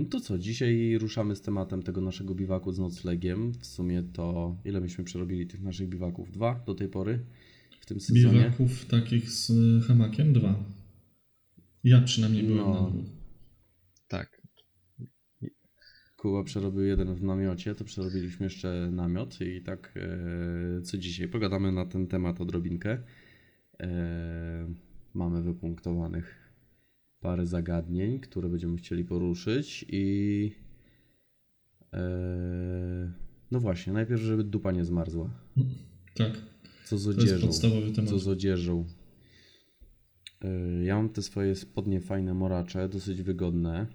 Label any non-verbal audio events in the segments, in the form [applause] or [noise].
no to co, dzisiaj ruszamy z tematem tego naszego biwaku z noclegiem. W sumie to ile myśmy przerobili tych naszych biwaków? Dwa do tej pory w tym sezonie. Biwaków takich z hamakiem? Dwa. Ja przynajmniej byłem No. na dwóch. Tak. Kuba przerobił jeden w namiocie, to przerobiliśmy jeszcze namiot i tak e, co dzisiaj pogadamy na ten temat odrobinkę. E, mamy wypunktowanych parę zagadnień, które będziemy chcieli poruszyć i e, no właśnie, najpierw, żeby dupa nie zmarzła. Tak, Co z to jest odzieżą? podstawowy temat. Co z odzieżą? Y, Ja mam te swoje spodnie fajne moracze, dosyć wygodne.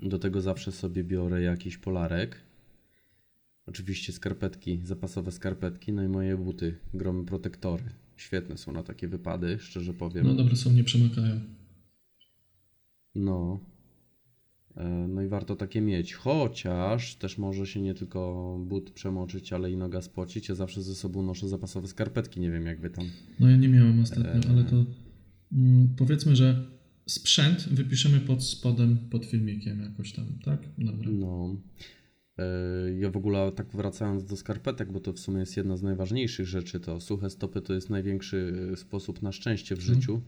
Do tego zawsze sobie biorę jakiś polarek. Oczywiście skarpetki, zapasowe skarpetki, no i moje buty, gromy protektory. Świetne są na takie wypady, szczerze powiem. No dobre są, nie przemakają. No. E, No i warto takie mieć, chociaż też może się nie tylko but przemoczyć, ale i noga spocić. Ja zawsze ze sobą noszę zapasowe skarpetki, nie wiem jak wy tam. No ja nie miałem ostatnio, Eee. ale to mm, powiedzmy, że sprzęt wypiszemy pod spodem, pod filmikiem jakoś tam, tak? Dobra. No. E, Ja w ogóle tak wracając do skarpetek, bo to w sumie jest jedna z najważniejszych rzeczy, to suche stopy to jest największy e, sposób na szczęście w Mhm. życiu.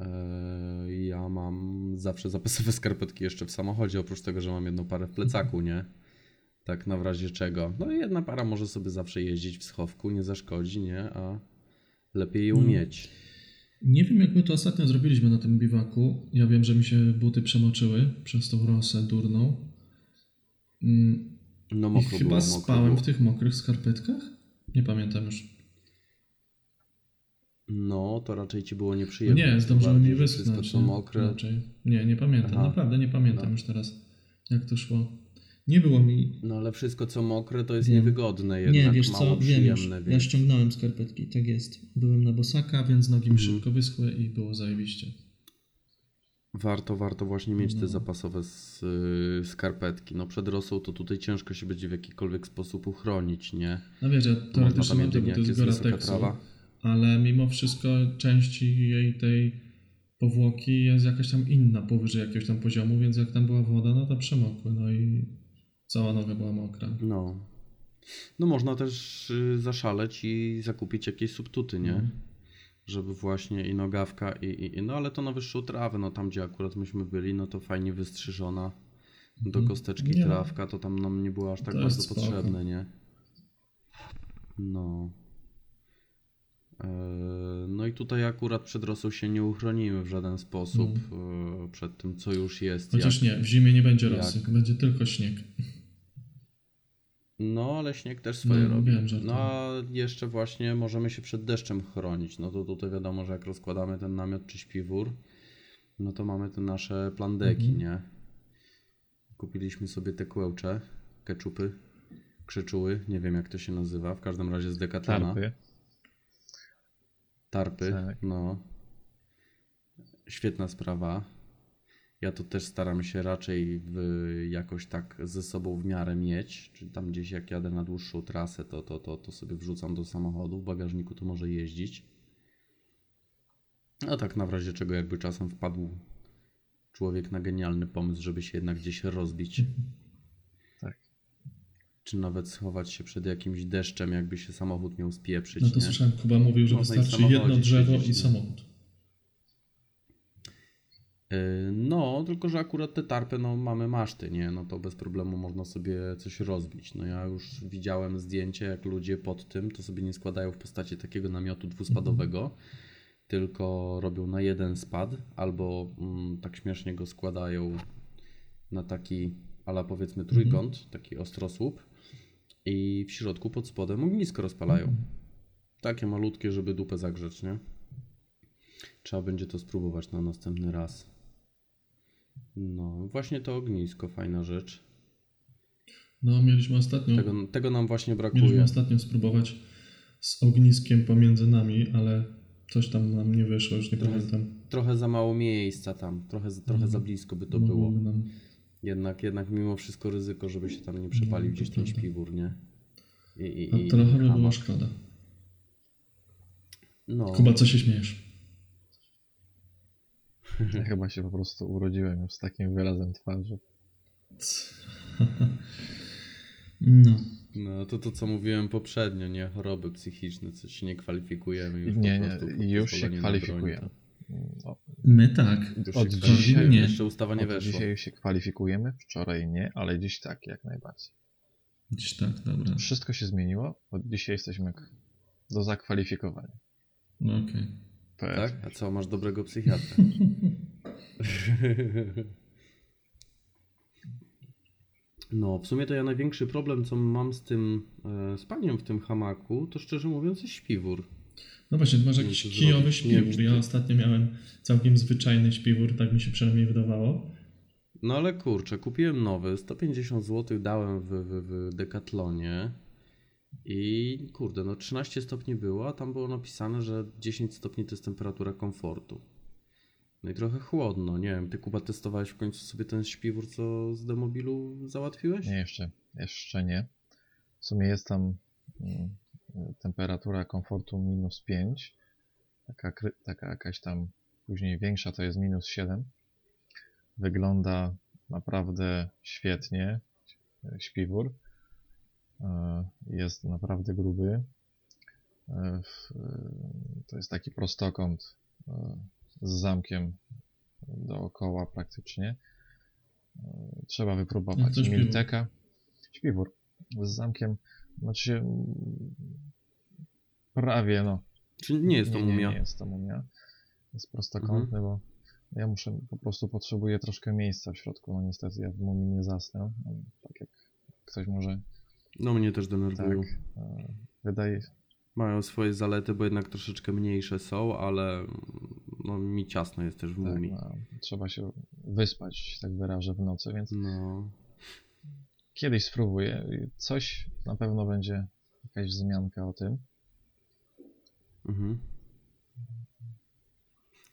E, Ja mam zawsze zapasowe [laughs] skarpetki jeszcze w samochodzie, oprócz tego, że mam jedną parę w plecaku, nie? Tak na razie czego. No i jedna para może sobie zawsze jeździć w schowku, nie zaszkodzi, nie? A lepiej ją No. mieć. Nie wiem, jak my to ostatnio zrobiliśmy na tym biwaku. Ja wiem, że mi się buty przemoczyły przez tą rosę durną. Mm, No I mokro chyba było, mokro spałem było. w tych mokrych skarpetkach? Nie pamiętam już. No, to raczej ci było nieprzyjemne. Nie, Tym zdążyły mi wyschnąć. co nie? mokre. Raczej. Nie, nie pamiętam. Aha. Naprawdę nie pamiętam No. już teraz, jak to szło. Nie było mi... No ale wszystko co mokre to jest Wiem. niewygodne jednak, Nie, wiesz mało co, wiem przyjemne, Ja więc... ściągnąłem skarpetki, tak jest. Byłem na bosaka. Więc nogi mi Mhm. szybko wyschły i było zajebiście. Warto, warto właśnie mieć te No. zapasowe s- y, skarpetki. No przed rosą to tutaj ciężko się będzie w jakikolwiek sposób uchronić, nie? No wiesz, ja teoretycznie mam te buty jak z jest wysoka Gorateksu, trawa. Ale mimo wszystko części jej tej powłoki jest jakaś tam inna powyżej jakiegoś tam poziomu, więc jak tam była woda, no to przemokły, no i cała noga była mokra. No. No można też y, zaszaleć i zakupić jakieś subtuty, nie? Mhm. Żeby właśnie i nogawka i, i, i no ale to na wyższą trawę, no tam gdzie akurat myśmy byli, no to fajnie wystrzyżona do Mhm. kosteczki Nie. trawka, to tam nam nie było aż tak bardzo spoko. potrzebne, nie? No. Eee, No i tutaj akurat przed rosą się nie uchronimy w żaden sposób eee, przed tym, co już jest. Chociaż jak- nie, w zimie nie będzie jak- rosy, będzie tylko śnieg. No, ale śnieg też swoje No, robi. wiem, że no, to- a jeszcze właśnie możemy się przed deszczem chronić. No to tutaj wiadomo, że jak rozkładamy ten namiot czy śpiwór, no to mamy te nasze plandeki, Mhm. nie? Kupiliśmy sobie te kłęcze, keczupy, krzyczuły, nie wiem jak to się nazywa, w każdym razie z Decathlona. Tarpy. Tarpy, Tak. no. Świetna sprawa. Ja to też staram się raczej w, jakoś tak ze sobą w miarę mieć. Czy tam gdzieś jak jadę na dłuższą trasę, to, to, to, to sobie wrzucam do samochodu. W bagażniku to może jeździć. A tak na razie czego jakby czasem wpadł człowiek na genialny pomysł, żeby się jednak gdzieś rozbić. Czy nawet schować się przed jakimś deszczem, jakby się samochód miał spieprzyć. No to nie? słyszałem, Kuba mówił, że Można i w wystarczy jedno drzewo i samochód. Yy, No, tylko że akurat te tarpy, no mamy maszty, nie? No to bez problemu można sobie coś rozbić. No ja już widziałem zdjęcie, jak ludzie pod tym to sobie nie składają w postaci takiego namiotu dwuspadowego, tylko robią na jeden spad, albo mm, tak śmiesznie go składają na taki, ala powiedzmy trójkąt, taki ostrosłup i w środku pod spodem ognisko rozpalają. Takie malutkie, żeby dupę zagrzeć, nie? Trzeba będzie to spróbować na następny raz. No, właśnie to ognisko, fajna rzecz. No, mieliśmy ostatnio, Tego, tego nam właśnie mieliśmy brakuje. ostatnio spróbować z ogniskiem pomiędzy nami, ale coś tam nam nie wyszło, już nie Trochę- pamiętam. Trochę za mało miejsca tam, trochę, trochę za blisko by to było. Mogłoby Nam... Jednak, jednak mimo wszystko ryzyko, żeby się tam nie przepalił No, gdzieś ten śpiwór, nie? I, i, A i trochę by hamak. szkoda. No, Kuba, co się śmiejesz? [laughs] Ja chyba się po prostu urodziłem już z takim wyrazem twarzy. [laughs] No. No to to, co mówiłem poprzednio, nie? Choroby psychiczne, coś się nie kwalifikujemy już Nie, po nie, prostu pod już się kwalifikujemy. My tak. Od dzisiaj- nie. Jeszcze ustawa nie od weszła. dzisiaj się kwalifikujemy, wczoraj nie, ale dziś tak, jak najbardziej. Gdzieś tak, dobra. Wszystko się zmieniło, od dzisiaj jesteśmy do zakwalifikowania. No okej. Tak? A co, masz dobrego psychiatra? [laughs] No, w sumie to ja największy problem, co mam z tym e, spaniem w tym hamaku, to szczerze mówiąc jest śpiwór. No właśnie, masz jakiś wiem, kijowy zrobić. Wiem, śpiwór. czy Ja ty- ostatnio miałem całkiem zwyczajny śpiwór, tak mi się przynajmniej wydawało. No ale kurczę, kupiłem nowy, 150 zł dałem w, w, w Decathlonie i kurde, no 13 stopni było, a tam było napisane, że 10 stopni to jest temperatura komfortu. No i trochę chłodno, nie wiem, ty Kuba testowałeś w końcu sobie ten śpiwór, co z demobilu załatwiłeś? Nie, jeszcze, jeszcze nie. W sumie jest tam mm, temperatura komfortu minus 5. Taka, taka jakaś tam później większa to jest minus 7. Wygląda naprawdę świetnie śpiwór. E, Jest naprawdę gruby. E, e, To jest taki prostokąt z zamkiem dookoła praktycznie. Trzeba wypróbować śpiwór? Milteka. Śpiwór z zamkiem. Znaczy się prawie no. Czy nie jest to nie, mumia? Nie, nie jest to mumia. Jest prostokątny, bo ja muszę, po prostu potrzebuję troszkę miejsca w środku. No niestety ja w mumii nie zasnę. No, Tak jak ktoś może No mnie też tak. denerwują. e, Wydaje, Mają swoje zalety, bo jednak troszeczkę mniejsze są, ale no, mi ciasno jest też w tak, mumii. no, trzeba się wyspać, tak wyrażę, w nocy, więc No, kiedyś spróbuję. Coś na pewno będzie jakaś wzmianka o tym. Mhm.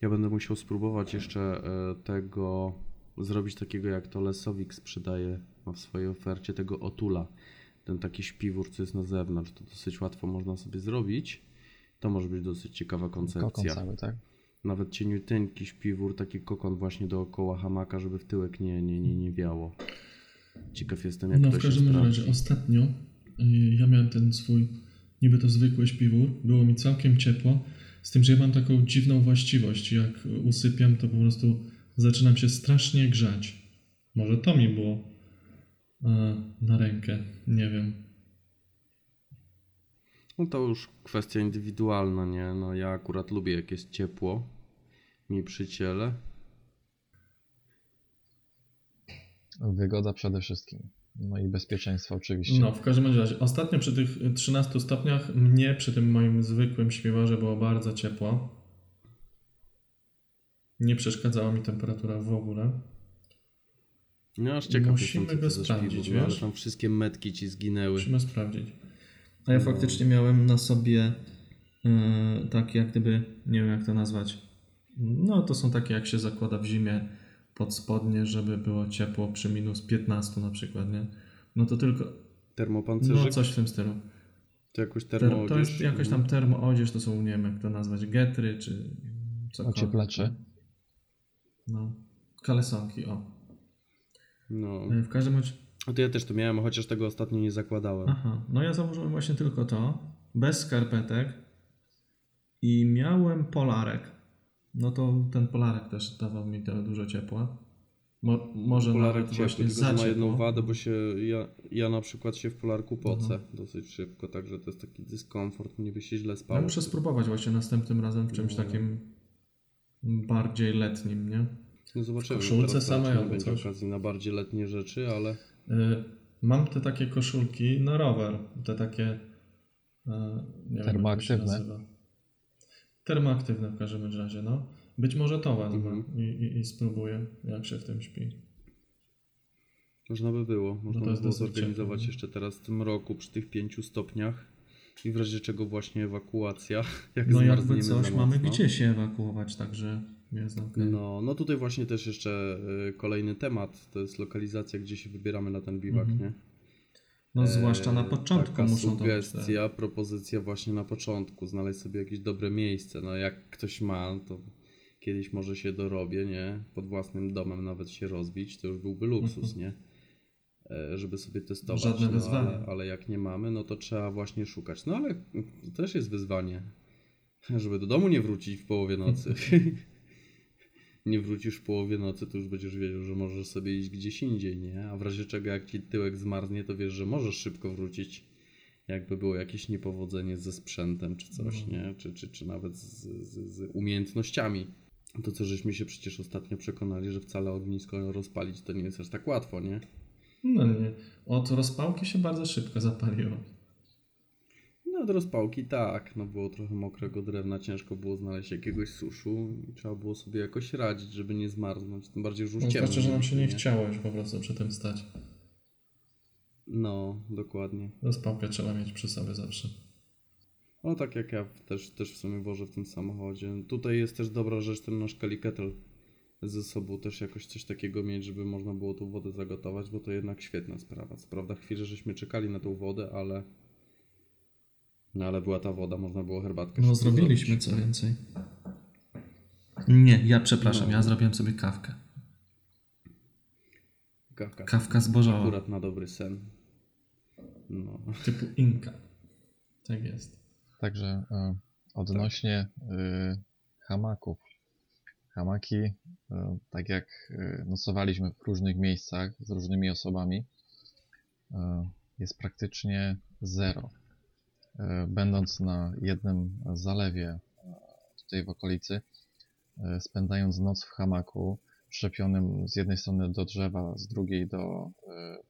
Ja będę musiał spróbować jeszcze e, tego, zrobić takiego jak to Lesowik sprzedaje, ma w swojej ofercie tego Otula. Ten taki śpiwór, co jest na zewnątrz, to dosyć łatwo można sobie zrobić. To może być dosyć ciekawa Kokon koncepcja. cały, tak? Nawet cieniuteńki śpiwór, taki kokon właśnie dookoła hamaka, żeby w tyłek nie, nie, nie, nie wiało. Ciekaw jestem, jak No to w się każdym sprawdzi. razie ostatnio y, ja miałem ten swój niby to zwykły śpiwór, było mi całkiem ciepło, z tym, że ja mam taką dziwną właściwość, jak usypiam to po prostu zaczynam się strasznie grzać. Może to mi było e, na rękę, nie wiem. No to już kwestia indywidualna, nie? No ja akurat lubię jak jest ciepło mi przy ciele. Wygoda przede wszystkim. No i bezpieczeństwo oczywiście. No, w każdym razie, ostatnio przy tych 13 stopniach mnie przy tym moim zwykłym śpiworze było bardzo ciepło. Nie przeszkadzała mi temperatura w ogóle. No aż ciekaw Musimy go sprawdzić, ale wiesz? tam wszystkie metki ci zginęły. Musimy sprawdzić. A ja No. faktycznie miałem na sobie yy, takie jak gdyby, nie wiem jak to nazwać. No to są takie jak się zakłada w zimie pod spodnie, żeby było ciepło przy minus 15 na przykład, nie? No to tylko, Termopancerzyk? no coś w tym stylu. To jakoś Ter, termo to jest jakaś tam termoodzież, to są, nie wiem jak to nazwać, getry czy cokolwiek. Ocieplacze. No, kalesonki, o. No. E, W każdym razie, A to ja też to miałem, chociaż tego ostatnio nie zakładałem. aha, no ja założyłem właśnie tylko to, bez skarpetek i miałem polarek. No to ten polarek też dawał mi tyle dużo ciepła. Mo, może Polarek nawet ciepły, właśnie tylko ma jedną ciepło. wadę, bo się ja, ja na przykład się w polarku pocę Mhm. dosyć szybko, także to jest taki dyskomfort, niby się źle Ja spało. muszę spróbować właśnie następnym razem w czymś No. takim bardziej letnim, nie? No zobaczymy. koszulce teraz samej albo będzie coś. okazji na bardziej letnie rzeczy, ale Y, Mam te takie koszulki na rower, te takie nie się Termoaktywne? Termoaktywne w każdym razie, no. Być może to wezmę Mhm. i, i, i spróbuję, jak się w tym śpi. można by było. Można to by było zorganizować ciepło, nie? jeszcze teraz w tym roku przy tych pięciu stopniach i w razie czego właśnie ewakuacja. [laughs] Jak No jakby coś, mamy gdzie się ewakuować, także jest okej. No, no tutaj właśnie też jeszcze y, kolejny temat, to jest lokalizacja, gdzie się wybieramy na ten biwak, Mhm. nie? No zwłaszcza na E, początku taka muszą to być. te- sugestia, propozycja właśnie na początku, znaleźć sobie jakieś dobre miejsce. No jak ktoś ma, to kiedyś może się dorobię, nie? Pod własnym domem nawet się rozbić, to już byłby luksus, nie? E, Żeby sobie testować. Żadne no, wyzwanie. ale, ale jak nie mamy, no to trzeba właśnie szukać. No ale to też jest wyzwanie, żeby do domu nie wrócić w połowie nocy. [laughs] nie wrócisz w połowie nocy, to już będziesz wiedział, że możesz sobie iść gdzieś indziej, nie? A w razie czego jak ci tyłek zmarznie, to wiesz, że możesz szybko wrócić. Jakby było jakieś niepowodzenie ze sprzętem czy coś, No. nie? Czy, czy, czy nawet z, z, z umiejętnościami. To co żeśmy się przecież ostatnio przekonali, że wcale ognisko rozpalić to nie jest aż tak łatwo, nie? No nie. Od rozpałki się bardzo szybko zapaliło. Do rozpałki tak, no było trochę mokrego drewna, ciężko było znaleźć jakiegoś suszu i trzeba było sobie jakoś radzić, żeby nie zmarznąć, tym bardziej, że już No, ciemno Zwłaszcza, że nam się nie mieliśmy, chciało już po prostu przy tym stać. No, dokładnie. Rozpałkę trzeba mieć przy sobie zawsze. No tak jak ja też, też w sumie wożę w tym samochodzie. Tutaj jest też dobra rzecz, ten nasz kaliketel ze sobą też jakoś coś takiego mieć, żeby można było tą wodę zagotować, bo to jednak świetna sprawa. Co prawda chwilę żeśmy czekali na tą wodę, ale no ale była ta woda, można było herbatkę No zrobiliśmy zrobić. co więcej. Nie, ja przepraszam, No. ja zrobiłem sobie kawkę. Kawka. Kawka zbożowa. Akurat na dobry sen. No. Typu Inka. Tak jest. Także e, odnośnie e, hamaków. Hamaki, e, tak jak nocowaliśmy w różnych miejscach z różnymi osobami, jest praktycznie zero. E, Będąc na jednym zalewie e, tutaj w okolicy, e, spędzając noc w hamaku, przyczepionym z jednej strony do drzewa, z drugiej do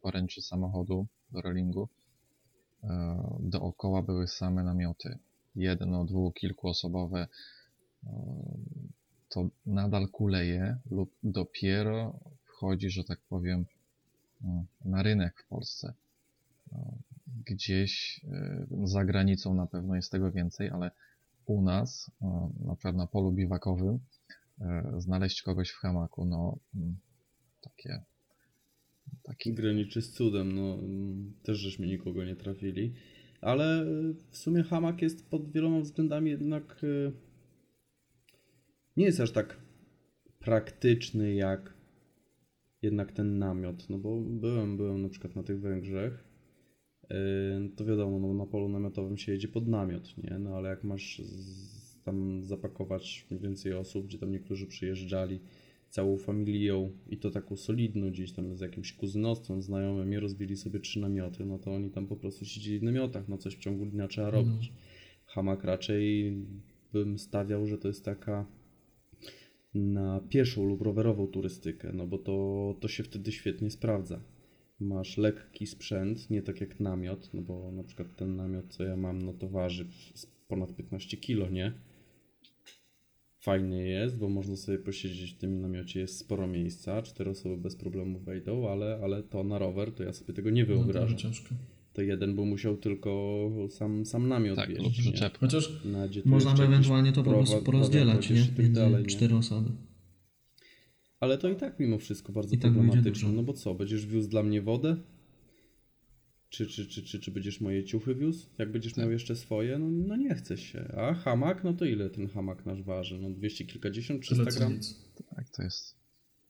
poręczy samochodu, do rollingu, dookoła były same namioty. Jedno, dwu, kilkuosobowe. To nadal kuleje lub dopiero wchodzi, że tak powiem, e, na rynek w Polsce. Gdzieś e, za granicą na pewno jest tego więcej, ale u nas, e, na przykład na polu biwakowym, e, znaleźć kogoś w hamaku, no mm, takie taki graniczy z cudem, no mm, też żeśmy nikogo nie trafili, ale w sumie hamak jest pod wieloma względami jednak nie jest aż tak praktyczny jak jednak ten namiot, no bo byłem, byłem na przykład na tych Węgrzech, to wiadomo, no, na polu namiotowym się jedzie pod namiot, nie, no ale jak masz z, tam zapakować więcej osób, gdzie tam niektórzy przyjeżdżali, całą familią i to taką solidną gdzieś tam z jakimś kuzynostwem, znajomym i rozbili sobie trzy namioty, no to oni tam po prostu siedzieli w namiotach, no coś w ciągu dnia trzeba robić. Hamak raczej bym stawiał, że to jest taka na pieszą lub rowerową turystykę, no bo to, to się wtedy świetnie sprawdza. Masz lekki sprzęt, nie tak jak namiot, no bo na przykład ten namiot, co ja mam, no to waży ponad 15 kilo, nie? Fajny jest, bo można sobie posiedzieć w tym namiocie, jest sporo miejsca, cztery osoby bez problemu wejdą, ale, ale to na rower to ja sobie tego nie No, to wyobrażam. ciężko. To jeden by musiał tylko sam, sam namiot tak, wieść, lub nie? przyczep. Chociaż Można ewentualnie to po prostu porozdzielać, nie? tak Między cztery osoby. Ale to i tak mimo wszystko bardzo I tak problematyczne. dużo. No bo co, będziesz wiózł dla mnie wodę? Czy, czy, czy, czy, czy będziesz moje ciuchy wiózł? Jak będziesz Tak. miał jeszcze swoje? No, no nie chce się. A hamak? No to ile ten hamak nasz waży? No 200 kilkadziesiąt, 300 tyle co gram? Tak, to jest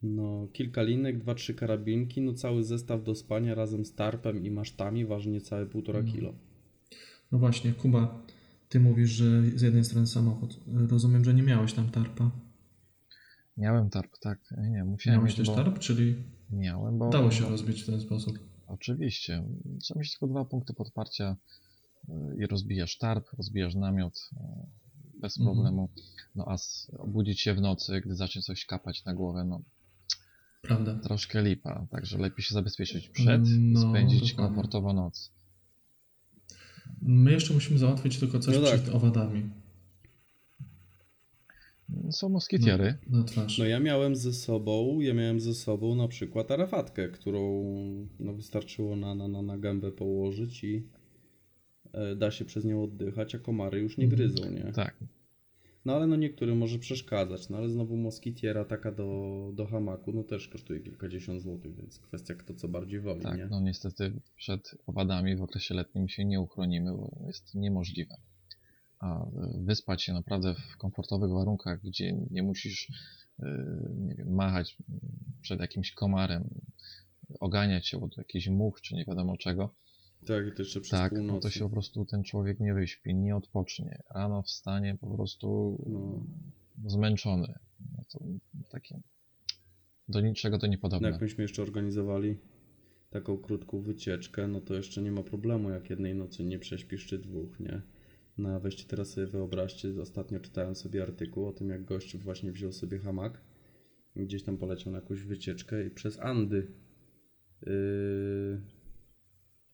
No kilka linek, dwa, trzy karabinki, no cały zestaw do spania razem z tarpem i masztami waży niecałe półtora Mm. kilo. No właśnie, Kuba, ty mówisz, że z jednej strony samochód. Rozumiem, że nie miałeś tam tarpa. Miałem tarp, tak. Nie, musiałem Miałeś mieć, też bo... tarp, czyli Miałem, bo... dało się rozbić w ten sposób. Oczywiście. Trzeba mieć tylko dwa punkty podparcia y, i rozbijasz tarp, rozbijasz namiot y, bez Mhm. problemu. No a obudzić się w nocy, gdy zacznie coś kapać na głowę, no Prawda. troszkę lipa. Także lepiej się zabezpieczyć przed, No, spędzić dokładnie. komfortowo noc. My jeszcze musimy załatwić tylko coś No tak. przed owadami Są moskitiery. na twarz. No ja miałem ze sobą, ja miałem ze sobą na przykład arafatkę, którą no, wystarczyło na, na, na, na gębę położyć i e, da się przez nią oddychać, a komary już nie Mhm. gryzą, nie? Tak. No ale no niektórym może przeszkadzać, no ale znowu moskitiera taka do, do hamaku, no też kosztuje kilkadziesiąt złotych, więc kwestia kto co bardziej woli, Tak, nie? no niestety przed owadami w okresie letnim się nie uchronimy, bo jest niemożliwe. A wyspać się naprawdę w komfortowych warunkach, gdzie nie musisz nie wiem, machać przed jakimś komarem, oganiać się od jakichś much, czy nie wiadomo czego. Tak, i to jeszcze przez Tak, północy. no to się po prostu ten człowiek nie wyśpi, nie odpocznie. Rano wstanie po prostu No. zmęczony. No to takie do niczego to No niepodobne. jak myśmy jeszcze organizowali taką krótką wycieczkę, no to jeszcze nie ma problemu, jak jednej nocy nie prześpisz czy dwóch, nie? No a weźcie teraz sobie wyobraźcie, ostatnio czytałem sobie artykuł o tym, jak gościu właśnie wziął sobie hamak, gdzieś tam poleciał na jakąś wycieczkę i przez Andy yy,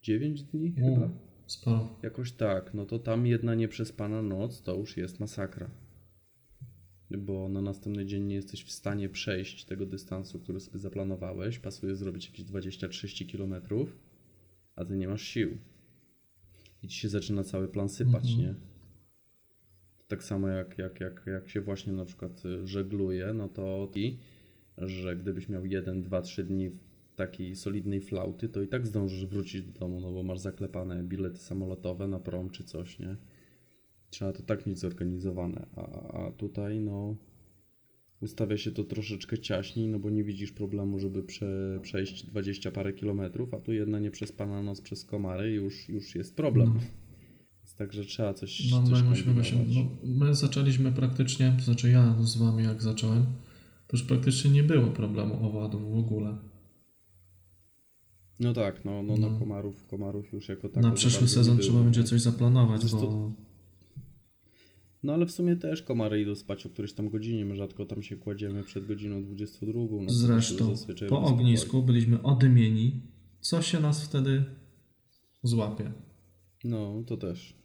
9 dni chyba? sporo. Jakoś tak, no to tam jedna nieprzespana noc to już jest masakra. Bo na następny dzień nie jesteś w stanie przejść tego dystansu, który sobie zaplanowałeś. Pasuje zrobić jakieś 20-30 km, a ty nie masz sił. I ci się zaczyna cały plan sypać, Mhm. nie? Tak samo jak, jak, jak, jak się właśnie na przykład y, żegluje, no to i, że gdybyś miał 1, 2, 3 dni takiej solidnej flauty, to i tak zdążysz wrócić do domu, no bo masz zaklepane bilety samolotowe na prom czy coś, nie? Trzeba to tak mieć zorganizowane, a, a tutaj no ustawia się to troszeczkę ciaśniej, no bo nie widzisz problemu, żeby prze, przejść 20 parę kilometrów, a tu jedna nieprzespana noc przez komary już, już jest problem. No. Więc Także trzeba coś, No, coś my, musimy właśnie, kombinować. no, my zaczęliśmy praktycznie, to znaczy ja z wami jak zacząłem, to już praktycznie nie było problemu owadów w ogóle. No tak, no, no, no No. komarów, komarów już jako tak. Na przyszły sezon trzeba będzie coś zaplanować, Zresztą- bo No ale w sumie też komary idą spać o którejś tam godzinie, my rzadko tam się kładziemy przed godziną 22. No, zresztą po ognisku byliśmy odymieni. Co się nas wtedy złapie? No, to też.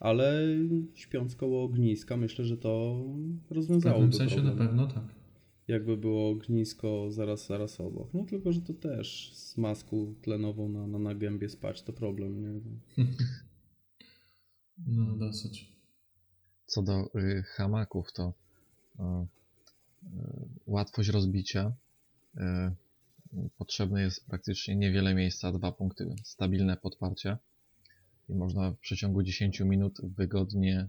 Ale śpiąc koło ogniska, myślę, że to W rozwiązałoby pewnym sensie problem. na pewno tak. Jakby było ognisko zaraz, zaraz obok. No tylko, że to też z maską tlenową na, na, na gębie spać to problem, nie? [laughs] No dosyć. Co do y, hamaków, to y, y, łatwość rozbicia. Potrzebne jest praktycznie niewiele miejsca, dwa punkty stabilne podparcia i można w przeciągu 10 minut wygodnie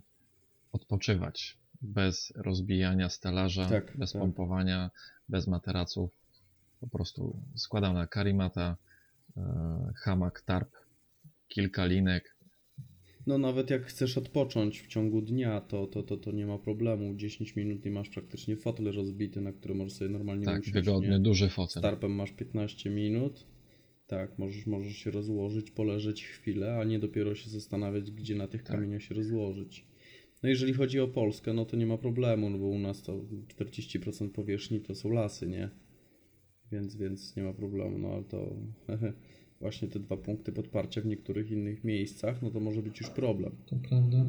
odpoczywać bez rozbijania stelaża, Tak, bez tak. pompowania, bez materaców. Po prostu składana karimata, y, hamak, tarp, kilka linek, No nawet jak chcesz odpocząć w ciągu dnia, to, to, to, to nie ma problemu. 10 minut i masz praktycznie fotel rozbity, na który możesz sobie normalnie tak, usiąść. wygodny, nie? duży Z fotel. tarpem masz 15 minut. Tak, możesz, możesz się rozłożyć, poleżeć chwilę, a nie dopiero się zastanawiać, gdzie na tych Tak. kamieniach się rozłożyć. No jeżeli chodzi o Polskę, no to nie ma problemu, no bo u nas to 40% powierzchni to są lasy, nie? Więc, więc nie ma problemu, no ale to [laughs] właśnie te dwa punkty podparcia w niektórych innych miejscach, no to może być już problem. To prawda.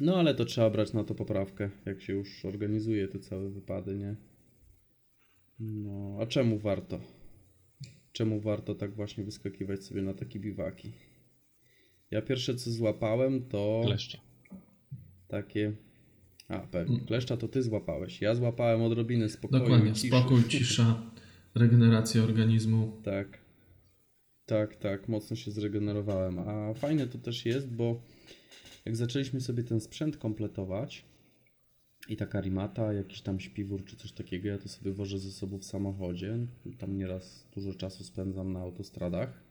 No ale to trzeba brać na to poprawkę, jak się już organizuje te całe wypady, nie? No, a czemu warto? Czemu warto tak właśnie wyskakiwać sobie na takie biwaki? Ja pierwsze co złapałem to Kleszcza. takie... A, pewnie. Kleszcza to ty złapałeś. Ja złapałem odrobinę spokoju Dokładnie. ciszy. Spokój, cisza, regeneracja organizmu. Tak. Tak, tak, mocno się zregenerowałem. A fajne to też jest, bo jak zaczęliśmy sobie ten sprzęt kompletować i taka rimata, jakiś tam śpiwór czy coś takiego, ja to sobie wożę ze sobą w samochodzie. Tam nieraz dużo czasu spędzam na autostradach.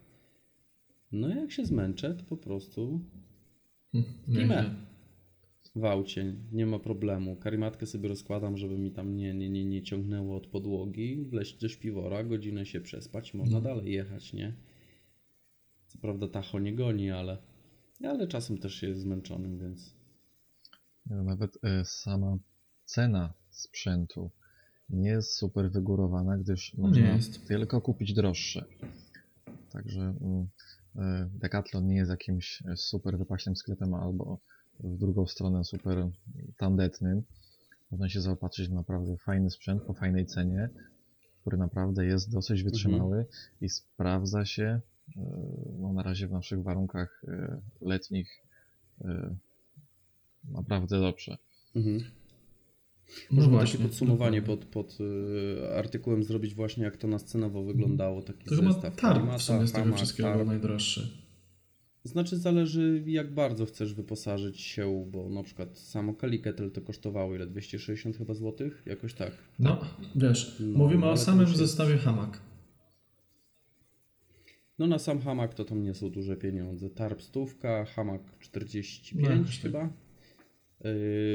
No jak się zmęczę, to po prostu. Klimę. w aucie, nie ma problemu. Karimatkę sobie rozkładam, żeby mi tam nie, nie, nie, nie ciągnęło od podłogi, wleźć do śpiwora, godzinę się przespać można dalej jechać, nie? Co prawda tacho nie goni, ale, ale czasem też się jest zmęczonym, więc Nawet e, sama cena sprzętu nie jest super wygórowana, gdyż No można jest. tylko kupić droższe. Także mm, e, Decathlon nie jest jakimś e, super wypaśnym sklepem albo w drugą stronę super tandetnym. Można się zaopatrzyć w naprawdę fajny sprzęt po fajnej cenie, który naprawdę jest dosyć wytrzymały i sprawdza się no, na razie w naszych warunkach e, letnich e, naprawdę dobrze. mhm. No Możemy właśnie, takie podsumowanie pod, pod artykułem zrobić właśnie jak to nas cenowo wyglądało, taki To chyba zestaw. tarp Karimata, w sumie z tego hamak, wszystkiego tarp. najdroższy. Znaczy zależy jak bardzo chcesz wyposażyć się, bo na przykład samo Kali-Kettle to kosztowało ile? 260 chyba złotych? Jakoś tak. No, wiesz, No, mówimy o samym jest- zestawie hamak. No na sam hamak to tam nie są duże pieniądze. Tarp stówka, hamak 45 No, jakoś tak. chyba.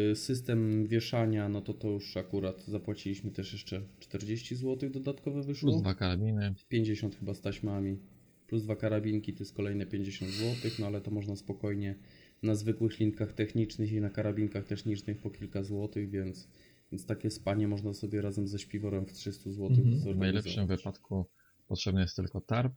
Yy, System wieszania, no to to już akurat zapłaciliśmy też jeszcze 40 zł dodatkowe wyszło. Plus dwa karabiny. 50 chyba z taśmami. Plus dwa karabinki to jest kolejne 50 zł, no ale to można spokojnie na zwykłych linkach technicznych i na karabinkach technicznych po kilka złotych, więc, więc takie spanie można sobie razem ze śpiworem w 300 zł Mhm. W najlepszym wypadku potrzebny jest tylko tarp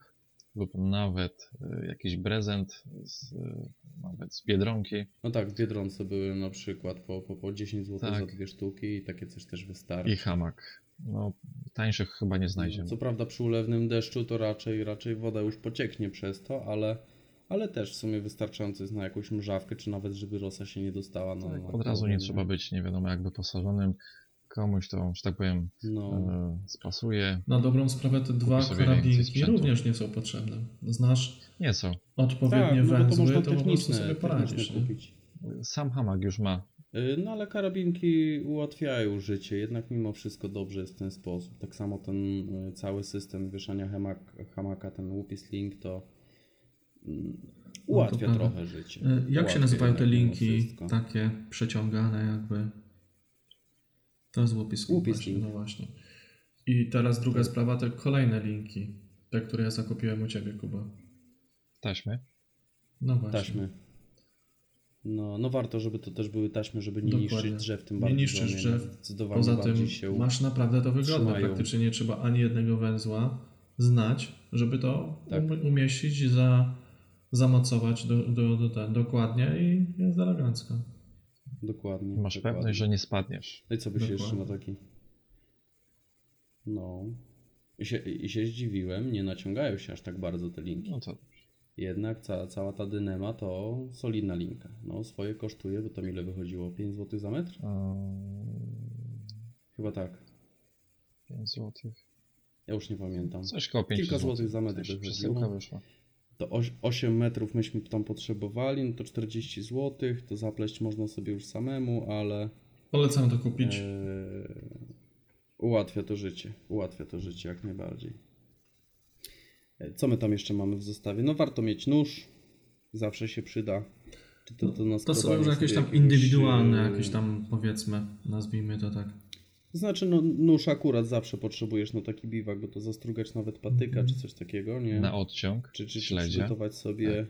lub nawet y, jakiś prezent z, y, nawet z Biedronki. No tak, w Biedronce były na przykład po, po, po 10 zł Tak. za dwie sztuki i takie coś też wystarczy. i hamak. No, tańszych chyba nie znajdziemy. Co prawda przy ulewnym deszczu to raczej, raczej woda już pocieknie przez to, ale, ale też w sumie wystarczająco jest na jakąś mrzawkę, czy nawet żeby rosa się nie dostała. Na, Tak, od razu nie głowę, trzeba być nie wiadomo jak wyposażonym. Komuś to, że tak powiem, No, y, spasuje. Na dobrą sprawę te dwa karabinki również nie są potrzebne. Znasz Nie są. odpowiednie tak, no to węzły, można to, po prostu techniczne, sobie poradzisz. kupić. Sam hamak już ma. Y, No ale karabinki ułatwiają życie, jednak mimo wszystko dobrze jest w ten sposób. Tak samo ten y, cały system wieszania hamak, hamaka, ten łupis link to mm, ułatwia prawda. trochę życie. Jak się Ułatwia nazywają jednak te linki wszystko. takie przeciągane jakby? To jest łupis. Łupis właśnie. No właśnie. I teraz druga sprawa, te kolejne linki. Te, które ja zakupiłem u Ciebie, Kuba. Taśmy. No właśnie. Taśmy. No, no warto, żeby to też były taśmy, żeby nie Dokładnie. niszczyć drzew, tym Nie bardziej, niszczysz że one drzew. zdecydowanie Poza tym się masz naprawdę to wygodne. trzymają. Praktycznie nie trzeba ani jednego węzła znać, żeby to Tak. um, umieścić, za, zamocować do, do, do ten, dokładnie i jest elegancko. Dokładnie. Masz dokładnie. pewność, że nie spadniesz. No i co by się jeszcze na Dokładnie. taki... No... I się, I się zdziwiłem, nie naciągają się aż tak bardzo te linki. No to Jednak ca, cała ta dynema to solidna linka. No swoje kosztuje, bo tam ile wychodziło? 5 zł za metr? Chyba tak. 5 zł. Ja już nie pamiętam. Coś koło 5 Kilka zł. złotych za metr Przesyłka wyszła. To oś- 8 metrów myśmy tam potrzebowali, no to 40 zł, to zapleść można sobie już samemu, ale Polecam to kupić. e, ułatwia to życie. Ułatwia to życie jak najbardziej. E, Co my tam jeszcze mamy w zestawie? No warto mieć nóż, zawsze się przyda. Czy to, to, na To są już jakieś tam jakiegoś, indywidualne, e, jakieś tam powiedzmy, nazwijmy to tak. Znaczy, no nóż akurat zawsze potrzebujesz na taki biwak, bo to zastrugać nawet patyka Mhm. czy coś takiego, nie? Na odciąg. czy, czy, śledzie. przygotować sobie...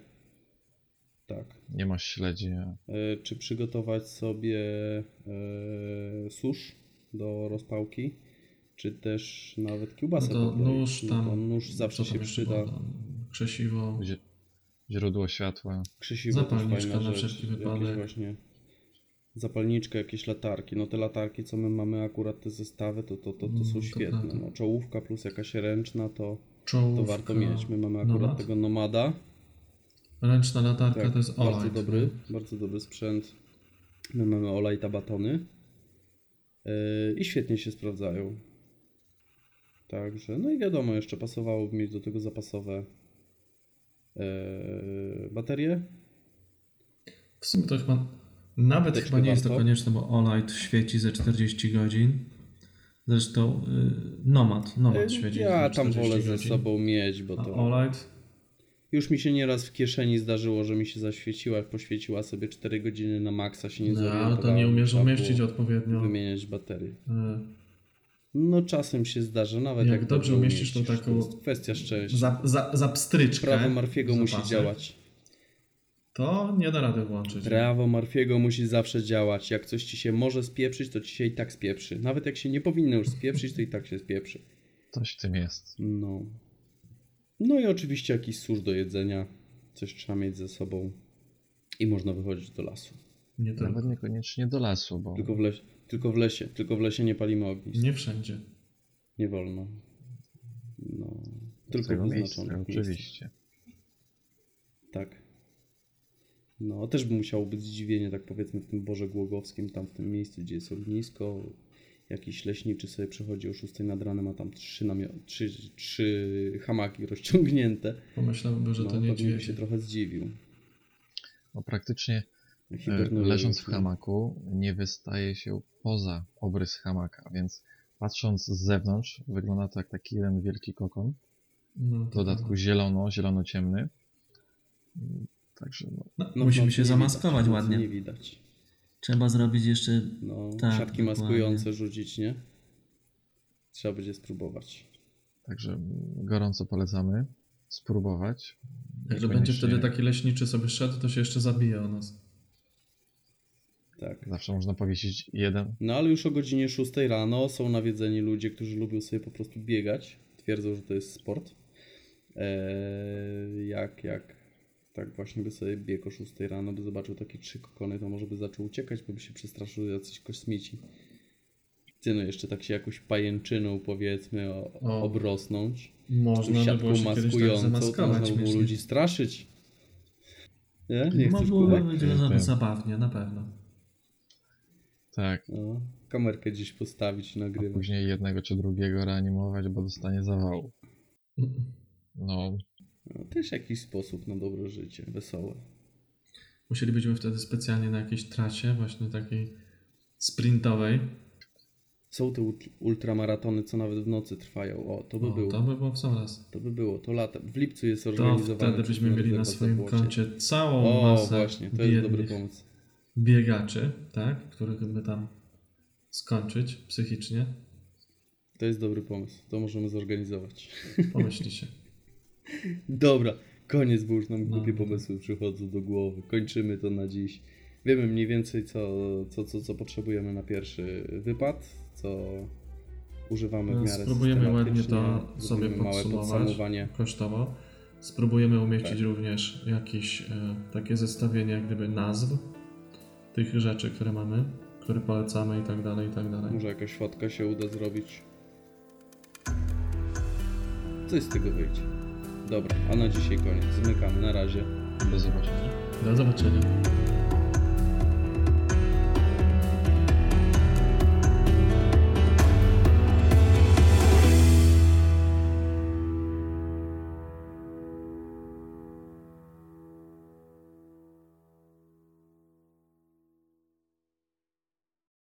Tak. Nie masz śledzi. E, czy przygotować sobie e, susz do rozpałki, czy też nawet kiełbasę No to nóż No tam. to nóż zawsze się przyda. Krzesiwo. Źródło światła. Krzysiwo też Zapalniczka na wszelki Jakieś wypadek. właśnie zapalniczka, jakieś latarki. No te latarki, co my mamy akurat te zestawy, to, to, to, to są to świetne. prawda. No, czołówka plus jakaś ręczna, to, Czołówka. to warto mieć. My mamy akurat Nomad. tego Nomada. Ręczna latarka Tak, to jest bardzo Olight. dobry, bardzo dobry sprzęt. My mamy Olejta batony yy, i świetnie się sprawdzają. Także, no i wiadomo, jeszcze pasowałoby mieć do tego zapasowe yy, baterie. W sumie to chyba nawet chyba nie jest to konieczne, bo Olight świeci ze 40 godzin. Zresztą y, Nomad, Nomad Yy, świeci ja ze tam 40 wolę ze godzin. sobą mieć, bo A to Olight już mi się nieraz w kieszeni zdarzyło, że mi się zaświeciła, poświeciła sobie 4 godziny na maksa, się nie no, ale to zorientowałem. nie umiesz umieścić odpowiednio. Wymieniać baterie. Y, No czasem się zdarza, nawet Jak jak, dobrze umieścisz taką To jest kwestia szczęścia. za, za, za pstryczkę. Prawo Marfiego musi działać. To nie da rady włączyć. Prawo Marfiego musi zawsze działać. Jak coś ci się może spieprzyć, to ci się i tak spieprzy. Nawet jak się nie powinno już spieprzyć, to i tak się spieprzy. Coś w tym jest. No. No i oczywiście jakiś susz do jedzenia. Coś trzeba mieć ze sobą. I można wychodzić do lasu. Nie, tylko. Nawet niekoniecznie do lasu, bo Tylko w, lesie, tylko w lesie. Tylko w lesie nie palimy ognisk. Nie, nie wszędzie. wolno. No. Tylko w miejsca, wyznaczonych miejscach. oczywiście. Tak. No, też by musiało być zdziwienie, tak powiedzmy, w tym Boże Głogowskim, tam w tym miejscu, gdzie jest ognisko. Jakiś leśniczy sobie przychodzi o 6 nad ranem, a tam trzy, namio- trzy, trzy hamaki rozciągnięte. Pomyślałbym, że no, to pewnie by się trochę zdziwił. No, praktycznie e, leżąc w nie? hamaku nie wystaje się poza obrys hamaka, więc patrząc z zewnątrz wygląda to jak taki jeden wielki kokon. No, W dodatku prawda. zielono, zielono-ciemny. Także no, No, No, w musimy nocy się zamaskować widać, nocy ładnie. Nie widać. Trzeba zrobić jeszcze. No, Tak, siatki dokładnie. maskujące rzucić, nie? Trzeba będzie spróbować. także gorąco polecamy spróbować. Jak że będzie wtedy taki leśniczy sobie szedł, to się jeszcze zabije o nas. Tak. Zawsze można powiesić jeden. No ale już o godzinie 6 rano są nawiedzeni ludzie, którzy lubią sobie po prostu biegać. Twierdzą, że to jest sport. Eee, jak, jak tak właśnie by sobie biegł o 6 rano, by zobaczył takie trzy kokony, to może by zaczął uciekać, bo by się przestraszył jacyś kosmici. Ty no jeszcze tak się jakąś pajęczyną powiedzmy o, O. obrosnąć. Można by siatką było się kiedyś tak maskującą, to można by było ludzi straszyć. Nie? Nie No byłoby zabawnie, na pewno. Tak. No, kamerkę gdzieś postawić, A nagrywać. później jednego czy drugiego reanimować, bo dostanie zawału. No, No, też jakiś sposób na dobre życie, wesołe. Musielibyśmy wtedy specjalnie na jakiejś trasie, właśnie takiej sprintowej. Są te ult- ultramaratony, co nawet w nocy trwają. O, to by O, było. to by było w sam raz. To by było. To lata. W lipcu jest To organizowane. wtedy przez byśmy mieli na swoim koncie całą O, masę właśnie, to jest dobry pomysł. biegaczy, tak? Których by tam skończyć psychicznie. To jest dobry pomysł. To możemy zorganizować. Pomyśli się. [laughs] Dobra, koniec, bo już nam No. głupie pomysły przychodzą do głowy. Kończymy to na dziś. Wiemy mniej więcej, co, co, co, co potrzebujemy na pierwszy wypad, co używamy w No, miarę Spróbujemy ładnie to sobie podsumować kosztowo. Spróbujemy umieścić Tak. również jakieś e, takie zestawienie jak gdyby nazw tych rzeczy, które mamy, które polecamy i tak dalej, i tak dalej. Może jakaś fotka się uda zrobić. Coś z tego wyjdzie. Dobra, a na dzisiaj koniec. Zmykamy. Na razie. do zobaczenia. Do zobaczenia.